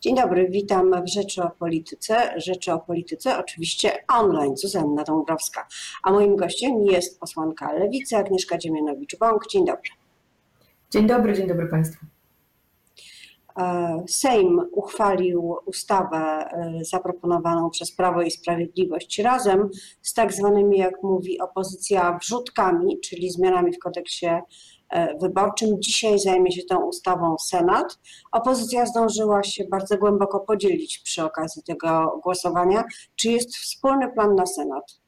Dzień dobry, witam w Rzeczy o Polityce. Rzeczy o Polityce oczywiście online, Zuzanna Dąbrowska. A moim gościem jest posłanka Lewicy Agnieszka Dziemianowicz-Bąk. Dzień dobry. Dzień dobry, dzień dobry Państwu. E, Sejm uchwalił ustawę e, zaproponowaną przez Prawo i Sprawiedliwość razem z tak zwanymi, jak mówi opozycja, wrzutkami, czyli zmianami w kodeksie wyborczym. Dzisiaj zajmie się tą ustawą Senat. Opozycja zdążyła się bardzo głęboko podzielić przy okazji tego głosowania. Czy jest wspólny plan na Senat?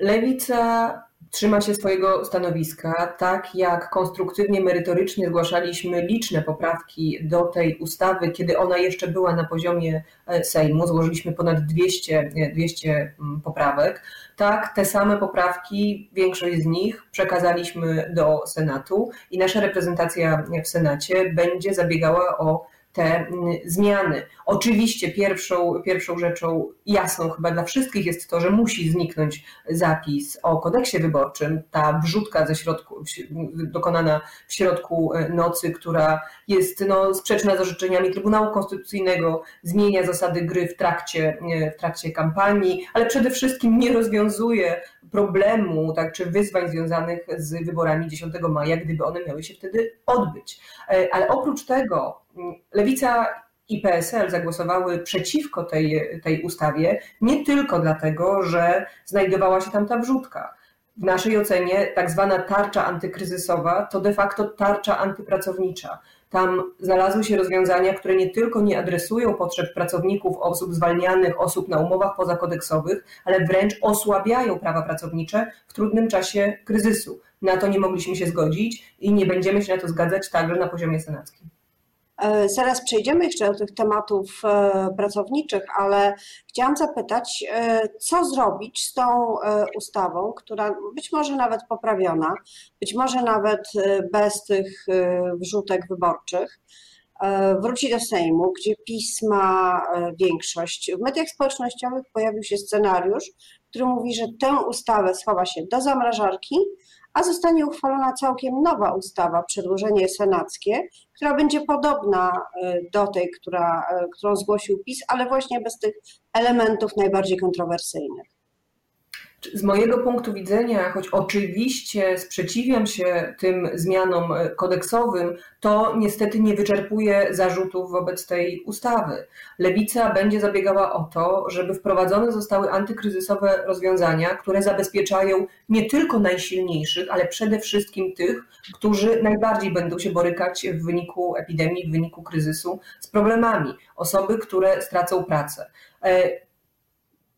Lewica trzyma się swojego stanowiska, tak jak konstruktywnie, merytorycznie zgłaszaliśmy liczne poprawki do tej ustawy, kiedy ona jeszcze była na poziomie e, Sejmu, złożyliśmy ponad 200, 200 mm, poprawek, tak te same poprawki, większość z nich przekazaliśmy do Senatu i nasza reprezentacja w Senacie będzie zabiegała o te mm, zmiany. Oczywiście pierwszą, pierwszą rzeczą jasną chyba dla wszystkich jest to, że musi zniknąć zapis o kodeksie wyborczym, ta wrzutka ze środku, dokonana w środku e, nocy, która jest no, sprzeczna z orzeczeniami Trybunału Konstytucyjnego, zmienia zasady gry w trakcie, e, w trakcie kampanii, ale przede wszystkim nie rozwiązuje problemu tak, czy wyzwań związanych z wyborami 10 maja, gdyby one miały się wtedy odbyć. E, ale oprócz tego Lewica i PSL zagłosowały przeciwko tej, tej ustawie nie tylko dlatego, że znajdowała się tam ta wrzutka. W naszej ocenie tak zwana tarcza antykryzysowa to de facto tarcza antypracownicza. Tam znalazły się rozwiązania, które nie tylko nie adresują potrzeb pracowników, osób zwalnianych, osób na umowach pozakodeksowych, ale wręcz osłabiają prawa pracownicze w trudnym czasie kryzysu. Na to nie mogliśmy się zgodzić i nie będziemy się na to zgadzać także na poziomie senackim. E, zaraz przejdziemy jeszcze do tych tematów e, pracowniczych, ale chciałam zapytać, e, co zrobić z tą ustawą, która być może nawet poprawiona, być może nawet bez tych wrzutek wyborczych, wróci do Sejmu, gdzie PiS ma większość. W mediach społecznościowych pojawił się scenariusz, który mówi, że tę ustawę schowa się do zamrażarki, a zostanie uchwalona całkiem nowa ustawa, przedłożenie senackie, która będzie podobna e, do tej, która, e, którą zgłosił PiS, ale właśnie bez tych elementów najbardziej kontrowersyjnych. Z mojego punktu widzenia, choć oczywiście sprzeciwiam się tym zmianom e, kodeksowym, to niestety nie wyczerpuje zarzutów wobec tej ustawy. Lewica będzie zabiegała o to, żeby wprowadzone zostały antykryzysowe rozwiązania, które zabezpieczają nie tylko najsilniejszych, ale przede wszystkim tych, którzy najbardziej będą się borykać w wyniku epidemii, w wyniku kryzysu z problemami. Osoby, które stracą pracę.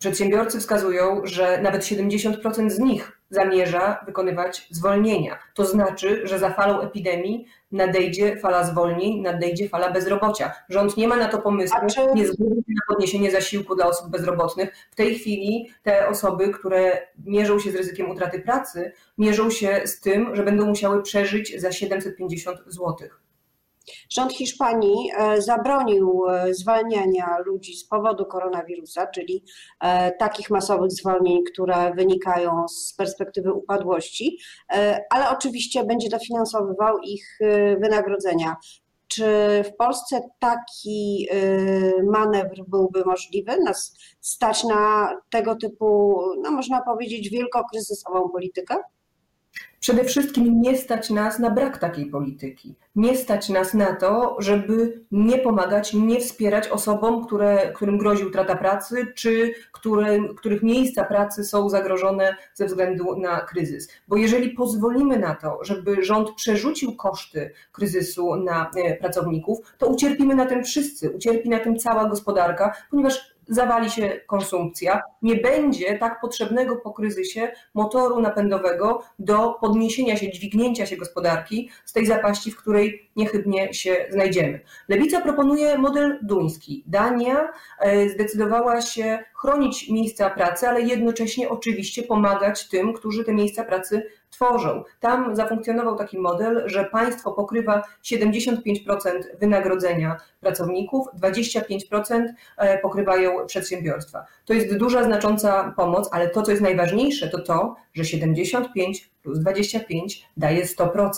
Przedsiębiorcy wskazują, że nawet 70% z nich zamierza wykonywać zwolnienia. To znaczy, że za falą epidemii nadejdzie fala zwolnień, nadejdzie fala bezrobocia. Rząd nie ma na to pomysłu, nie zgodzi się na podniesienie zasiłku dla osób bezrobotnych. W tej chwili te osoby, które mierzą się z ryzykiem utraty pracy, mierzą się z tym, że będą musiały przeżyć za 750 złotych. Rząd Hiszpanii e, zabronił e, zwalniania ludzi z powodu koronawirusa, czyli e, takich masowych zwolnień, które wynikają z perspektywy upadłości, ale oczywiście będzie dofinansowywał ich wynagrodzenia. Czy w Polsce taki manewr byłby możliwy? Nas stać na tego typu, no można powiedzieć, wielkokryzysową politykę? Przede wszystkim nie stać nas na brak takiej polityki. Nie stać nas na to, żeby nie pomagać, nie wspierać osobom, które, którym grozi utrata pracy, czy których miejsca pracy są zagrożone ze względu na kryzys. Bo jeżeli pozwolimy na to, żeby rząd przerzucił koszty kryzysu na e, pracowników, to ucierpimy na tym wszyscy, ucierpi na tym cała gospodarka, ponieważ zawali się konsumpcja, nie będzie tak potrzebnego po kryzysie motoru napędowego do podniesienia się, dźwignięcia się gospodarki z tej zapaści, w której niechybnie się znajdziemy. Lewica proponuje model duński. Dania e, zdecydowała się chronić miejsca pracy, ale jednocześnie oczywiście pomagać tym, którzy te miejsca pracy tworzą. Tam zafunkcjonował taki model, że państwo pokrywa 75% wynagrodzenia pracowników, 25% e, pokrywają przedsiębiorstwa. To jest duża, znacząca pomoc, ale to, co jest najważniejsze, to to, że 75 plus 25 daje 100%.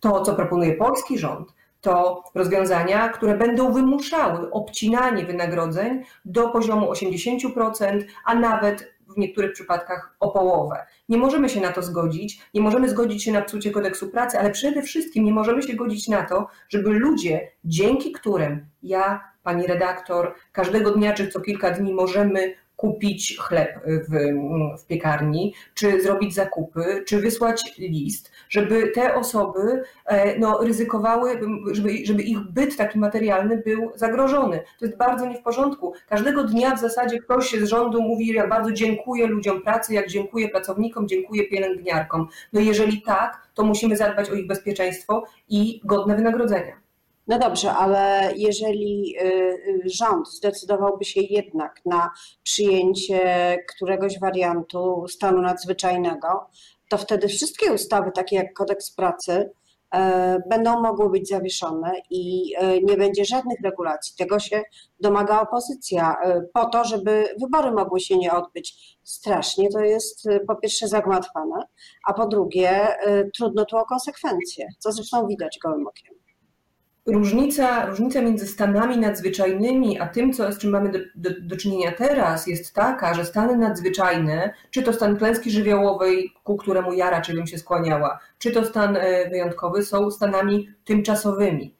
To, co proponuje polski rząd, to rozwiązania, które będą wymuszały obcinanie wynagrodzeń do poziomu 80%, a nawet w niektórych przypadkach o połowę. Nie możemy się na to zgodzić, nie możemy zgodzić się na psucie kodeksu pracy, ale przede wszystkim nie możemy się godzić na to, żeby ludzie, dzięki którym ja, pani redaktor, każdego dnia czy co kilka dni możemy kupić chleb w, w piekarni, czy zrobić zakupy, czy wysłać list, żeby te osoby e, no, ryzykowały, żeby, żeby ich byt taki materialny był zagrożony. To jest bardzo nie w porządku. Każdego dnia w zasadzie ktoś z rządu mówi, ja bardzo dziękuję ludziom pracy, jak dziękuję pracownikom, dziękuję pielęgniarkom. No jeżeli tak, to musimy zadbać o ich bezpieczeństwo i godne wynagrodzenia. No dobrze, ale jeżeli y, y, rząd zdecydowałby się jednak na przyjęcie któregoś wariantu stanu nadzwyczajnego, to wtedy wszystkie ustawy, takie jak kodeks pracy, e, będą mogły być zawieszone i e, nie będzie żadnych regulacji. Tego się domaga opozycja, e, po to, żeby wybory mogły się nie odbyć. Strasznie to jest po pierwsze zagmatwane, a po drugie trudno tu o konsekwencje, co zresztą widać gołym okiem różnica, różnica między stanami nadzwyczajnymi a tym, co, z czym mamy do, do, do, czynienia teraz, jest taka, że stany nadzwyczajne, czy to stan klęski żywiołowej, ku któremu ja raczej bym się skłaniała, czy to stan e, wyjątkowy, są stanami tymczasowymi.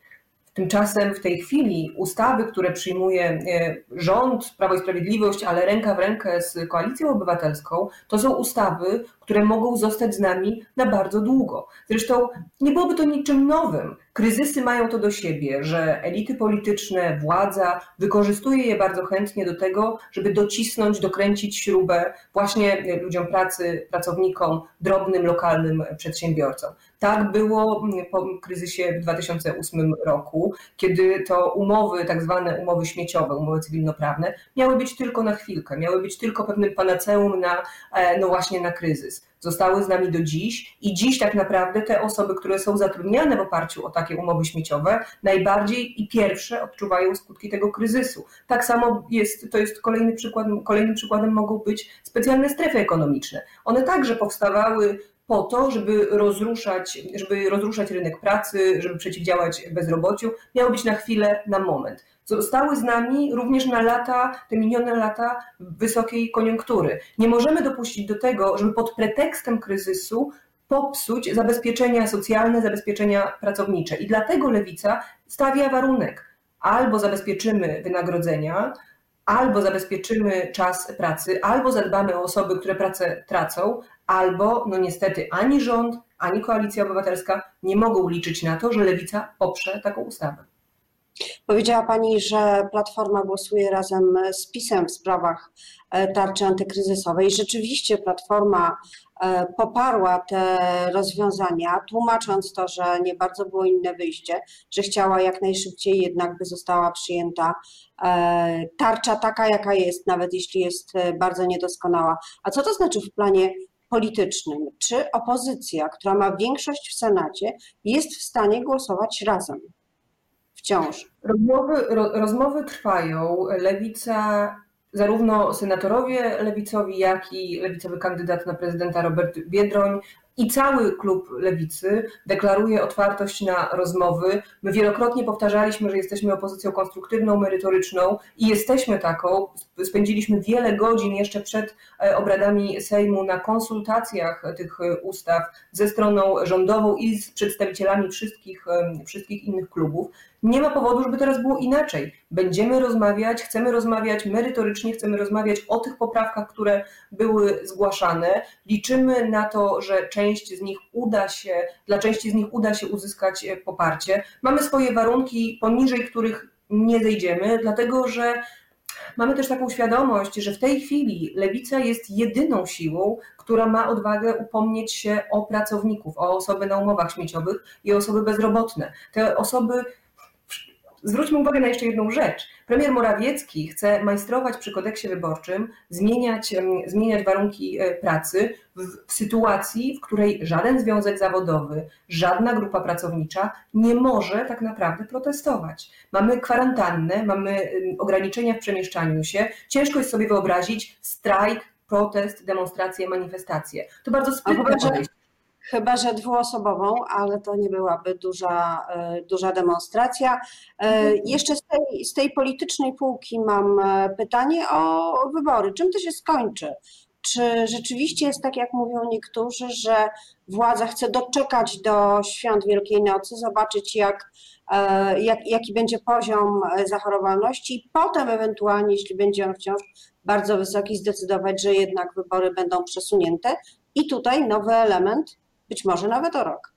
Tymczasem w tej chwili ustawy, które przyjmuje e, rząd, Prawo i Sprawiedliwość, ale ręka w rękę z Koalicją Obywatelską, to są ustawy, które mogą zostać z nami na bardzo długo. Zresztą nie byłoby to niczym nowym. Kryzysy mają to do siebie, że elity polityczne, władza wykorzystuje je bardzo chętnie do tego, żeby docisnąć, dokręcić śrubę właśnie ludziom pracy, pracownikom, drobnym, lokalnym przedsiębiorcom. Tak było po kryzysie w 2008 roku, kiedy to umowy, tak zwane umowy śmieciowe, umowy cywilnoprawne, miały być tylko na chwilkę, miały być tylko pewnym panaceum na, e, no właśnie na kryzys zostały z nami do dziś i dziś tak naprawdę te osoby, które są zatrudniane w oparciu o takie umowy śmieciowe, najbardziej i pierwsze odczuwają skutki tego kryzysu. Tak samo jest, to jest kolejny przykład, kolejnym przykładem mogą być specjalne strefy ekonomiczne. One także powstawały po to, żeby rozruszać, żeby rozruszać rynek pracy, żeby przeciwdziałać bezrobociu, miało być na chwilę, na moment zostały z nami również na lata, te minione lata wysokiej koniunktury. Nie możemy dopuścić do tego, żeby pod pretekstem kryzysu popsuć zabezpieczenia socjalne, zabezpieczenia pracownicze. I dlatego lewica stawia warunek: albo zabezpieczymy wynagrodzenia, albo zabezpieczymy czas pracy, albo zadbamy o osoby, które pracę tracą, albo, no niestety, ani rząd, ani koalicja obywatelska nie mogą liczyć na to, że lewica poprze taką ustawę. Powiedziała Pani, że Platforma głosuje razem z PiSem w sprawach e, tarczy antykryzysowej. Rzeczywiście Platforma e, poparła te rozwiązania, tłumacząc to, że nie bardzo było inne wyjście, że chciała jak najszybciej jednak by została przyjęta e, tarcza taka, jaka jest, nawet jeśli jest bardzo niedoskonała. A co to znaczy w planie politycznym? Czy opozycja, która ma większość w Senacie, jest w stanie głosować razem? Wciąż. Rozmowy, ro, rozmowy trwają. Lewica, zarówno senatorowie lewicowi, jak i lewicowy kandydat na prezydenta Robert Biedroń i cały klub lewicy deklaruje otwartość na rozmowy. My wielokrotnie powtarzaliśmy, że jesteśmy opozycją konstruktywną, merytoryczną i jesteśmy taką. Spędziliśmy wiele godzin jeszcze przed e, obradami Sejmu na konsultacjach tych ustaw ze stroną rządową i z przedstawicielami wszystkich, wszystkich innych klubów. Nie ma powodu, żeby teraz było inaczej. Będziemy rozmawiać, chcemy rozmawiać merytorycznie, chcemy rozmawiać o tych poprawkach, które były zgłaszane. Liczymy na to, że część z nich uda się, dla części z nich uda się uzyskać e, poparcie. Mamy swoje warunki, poniżej których nie zejdziemy, dlatego że mamy też taką świadomość, że w tej chwili lewica jest jedyną siłą, która ma odwagę upomnieć się o pracowników, o osoby na umowach śmieciowych i osoby bezrobotne. Te osoby Zwróćmy uwagę na jeszcze jedną rzecz. Premier Morawiecki chce majstrować przy kodeksie wyborczym, zmieniać, zmieniać warunki e, pracy w, w sytuacji, w której żaden związek zawodowy, żadna grupa pracownicza nie może tak naprawdę protestować. Mamy kwarantannę, mamy ograniczenia w przemieszczaniu się. Ciężko jest sobie wyobrazić strajk, protest, demonstracje, manifestacje. To bardzo sprytne podejście. Chyba, że dwuosobową, ale to nie byłaby duża, e, duża demonstracja. E, mhm. Jeszcze z tej, z tej politycznej półki mam e, pytanie o wybory. Czym to się skończy? Czy rzeczywiście jest tak, jak mówią niektórzy, że władza chce doczekać do świąt Wielkiej Nocy, zobaczyć, jak, jak, jaki będzie poziom zachorowalności, i potem ewentualnie, jeśli będzie on wciąż bardzo wysoki, zdecydować, że jednak wybory będą przesunięte? I tutaj nowy element, być może nawet o rok.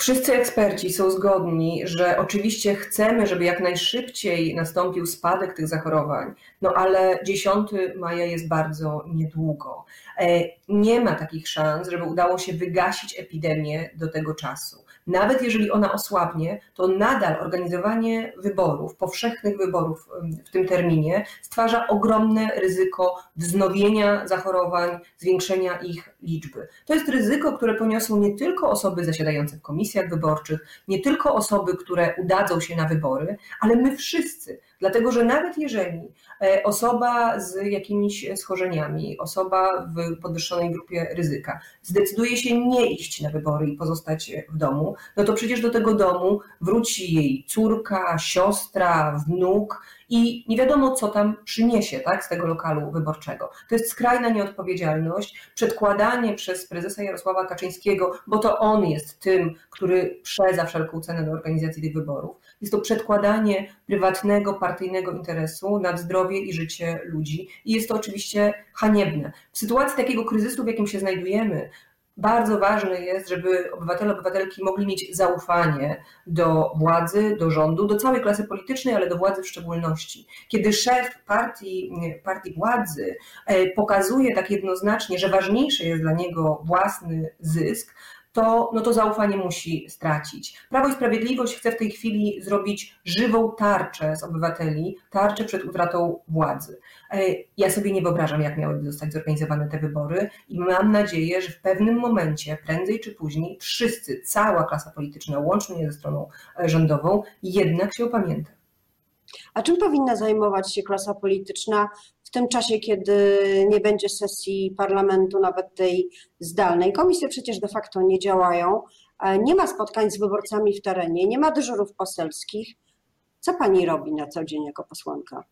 Wszyscy eksperci są zgodni, że oczywiście chcemy, żeby jak najszybciej nastąpił spadek tych zachorowań, no ale 10 maja jest bardzo niedługo. E, nie ma takich szans, żeby udało się wygasić epidemię do tego czasu nawet jeżeli ona osłabnie, to nadal organizowanie wyborów, powszechnych wyborów w tym terminie stwarza ogromne ryzyko wznowienia zachorowań, zwiększenia ich liczby. To jest ryzyko, które poniosą nie tylko osoby zasiadające w komisjach wyborczych, nie tylko osoby, które udadzą się na wybory, ale my wszyscy. Dlatego, że nawet jeżeli e, osoba z jakimiś schorzeniami, osoba w podwyższonej grupie ryzyka zdecyduje się nie iść na wybory i pozostać w domu, no to przecież do tego domu wróci jej córka, siostra, wnuk i nie wiadomo, co tam przyniesie tak, z tego lokalu wyborczego. To jest skrajna nieodpowiedzialność, przedkładanie przez prezesa Jarosława Kaczyńskiego, bo to on jest tym, który prze za wszelką cenę do organizacji tych wyborów. Jest to przedkładanie prywatnego, partyjnego interesu nad zdrowie i życie ludzi i jest to oczywiście haniebne. W sytuacji takiego kryzysu, w jakim się znajdujemy, bardzo ważne jest, żeby obywatele, obywatelki mogli mieć zaufanie do władzy, do rządu, do całej klasy politycznej, ale do władzy w szczególności. Kiedy szef partii, partii władzy e, pokazuje tak jednoznacznie, że ważniejszy jest dla niego własny zysk, to, no to zaufanie musi stracić. Prawo i Sprawiedliwość chce w tej chwili zrobić żywą tarczę z obywateli, tarczę przed utratą władzy. E, ja sobie nie wyobrażam, jak miałyby zostać zorganizowane te wybory i mam nadzieję, że w pewnym momencie, prędzej czy później, wszyscy, cała klasa polityczna, łącznie ze stroną e, rządową, jednak się opamięta. A czym powinna zajmować się klasa polityczna w tym czasie, kiedy nie będzie sesji parlamentu, nawet tej zdalnej? Komisje przecież de facto nie działają, nie ma spotkań z wyborcami w terenie, nie ma dyżurów poselskich. Co pani robi na co dzień jako posłanka?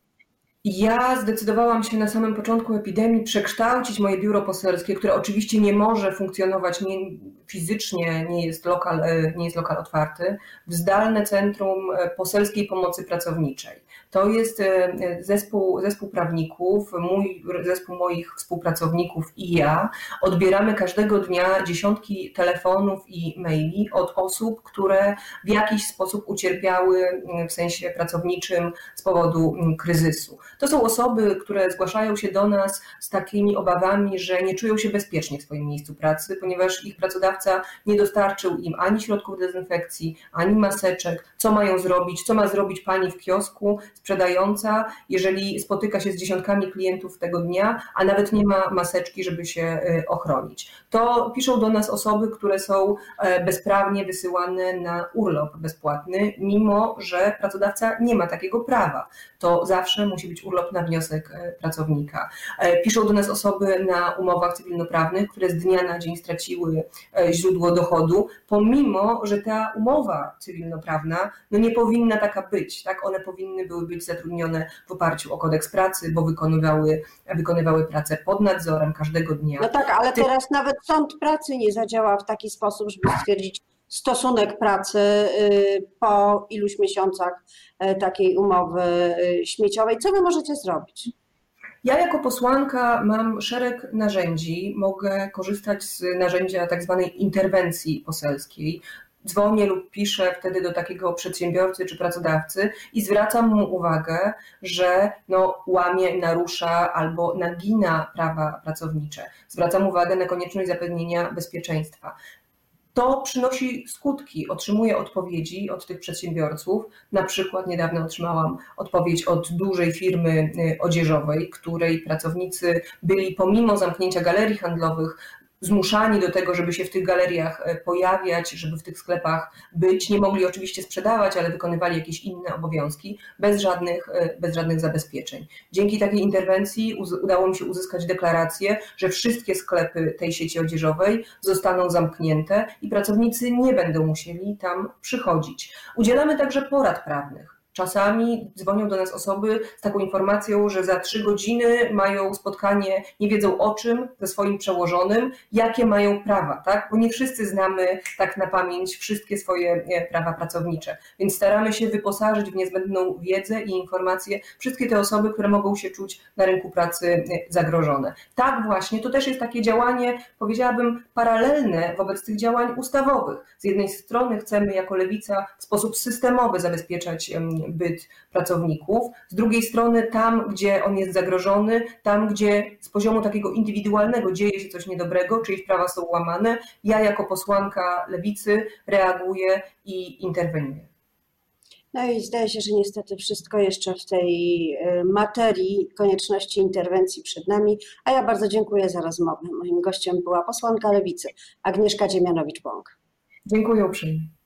Ja zdecydowałam się na samym początku epidemii przekształcić moje biuro poselskie, które oczywiście nie może funkcjonować nie, fizycznie, nie jest, lokal, e, nie jest lokal otwarty, w zdalne centrum e, poselskiej pomocy pracowniczej. To jest e, zespół, zespół prawników, mój, zespół moich współpracowników i ja. Odbieramy każdego dnia dziesiątki telefonów i maili od osób, które w jakiś sposób ucierpiały w sensie pracowniczym z powodu kryzysu. To są osoby, które zgłaszają się do nas z takimi obawami, że nie czują się bezpiecznie w swoim miejscu pracy, ponieważ ich pracodawca nie dostarczył im ani środków dezynfekcji, ani maseczek. Co mają zrobić? Co ma zrobić pani w kiosku sprzedająca, jeżeli spotyka się z dziesiątkami klientów tego dnia, a nawet nie ma maseczki, żeby się e, ochronić? To piszą do nas osoby, które są e, bezprawnie wysyłane na urlop bezpłatny, mimo że pracodawca nie ma takiego prawa. To zawsze musi być urlop na wniosek e, pracownika. E, piszą do nas osoby na umowach cywilnoprawnych, które z dnia na dzień straciły e, źródło dochodu, pomimo, że ta umowa cywilnoprawna no nie powinna taka być. Tak? One powinny były być zatrudnione w oparciu o kodeks pracy, bo wykonywały, wykonywały pracę pod nadzorem każdego dnia. No tak, ale teraz nawet sąd pracy nie zadziała w taki sposób, żeby stwierdzić, stosunek pracy y, po iluś miesiącach e, takiej umowy y, śmieciowej. Co wy możecie zrobić? Ja jako posłanka mam szereg narzędzi. Mogę korzystać z narzędzia tak zwanej interwencji poselskiej. Dzwonię lub piszę wtedy do takiego przedsiębiorcy czy pracodawcy i zwracam mu uwagę, że no, łamie, narusza albo nagina prawa pracownicze. Zwracam uwagę na konieczność zapewnienia bezpieczeństwa to przynosi skutki. Otrzymuję odpowiedzi od tych przedsiębiorców. Na przykład niedawno otrzymałam odpowiedź od dużej firmy y, odzieżowej, której pracownicy byli pomimo zamknięcia galerii handlowych zmuszani do tego, żeby się w tych galeriach e, pojawiać, żeby w tych sklepach być. Nie mogli oczywiście sprzedawać, ale wykonywali jakieś inne obowiązki bez żadnych, e, bez żadnych zabezpieczeń. Dzięki takiej interwencji udało mi się uzyskać deklarację, że wszystkie sklepy tej sieci odzieżowej zostaną zamknięte i pracownicy nie będą musieli tam przychodzić. Udzielamy także porad prawnych. Czasami dzwonią do nas osoby z taką informacją, że za trzy godziny mają spotkanie, nie wiedzą o czym, ze swoim przełożonym, jakie mają prawa, tak? Bo nie wszyscy znamy tak na pamięć wszystkie swoje e, prawa pracownicze. Więc staramy się wyposażyć w niezbędną wiedzę i informacje wszystkie te osoby, które mogą się czuć na rynku pracy e, zagrożone. Tak właśnie, to też jest takie działanie, powiedziałabym, paralelne wobec tych działań ustawowych. Z jednej strony chcemy jako lewica w sposób systemowy zabezpieczać byt pracowników. Z drugiej strony, tam, gdzie on jest zagrożony, tam, gdzie z poziomu takiego indywidualnego dzieje się coś niedobrego, czyjeś prawa są łamane, ja jako posłanka lewicy reaguję i interweniuję. No i zdaje się, że niestety wszystko jeszcze w tej y, materii konieczności interwencji przed nami, a ja bardzo dziękuję za rozmowę. Moim gościem była posłanka Lewicy Agnieszka Dziemianowicz-Bąk. Dziękuję uprzejmie.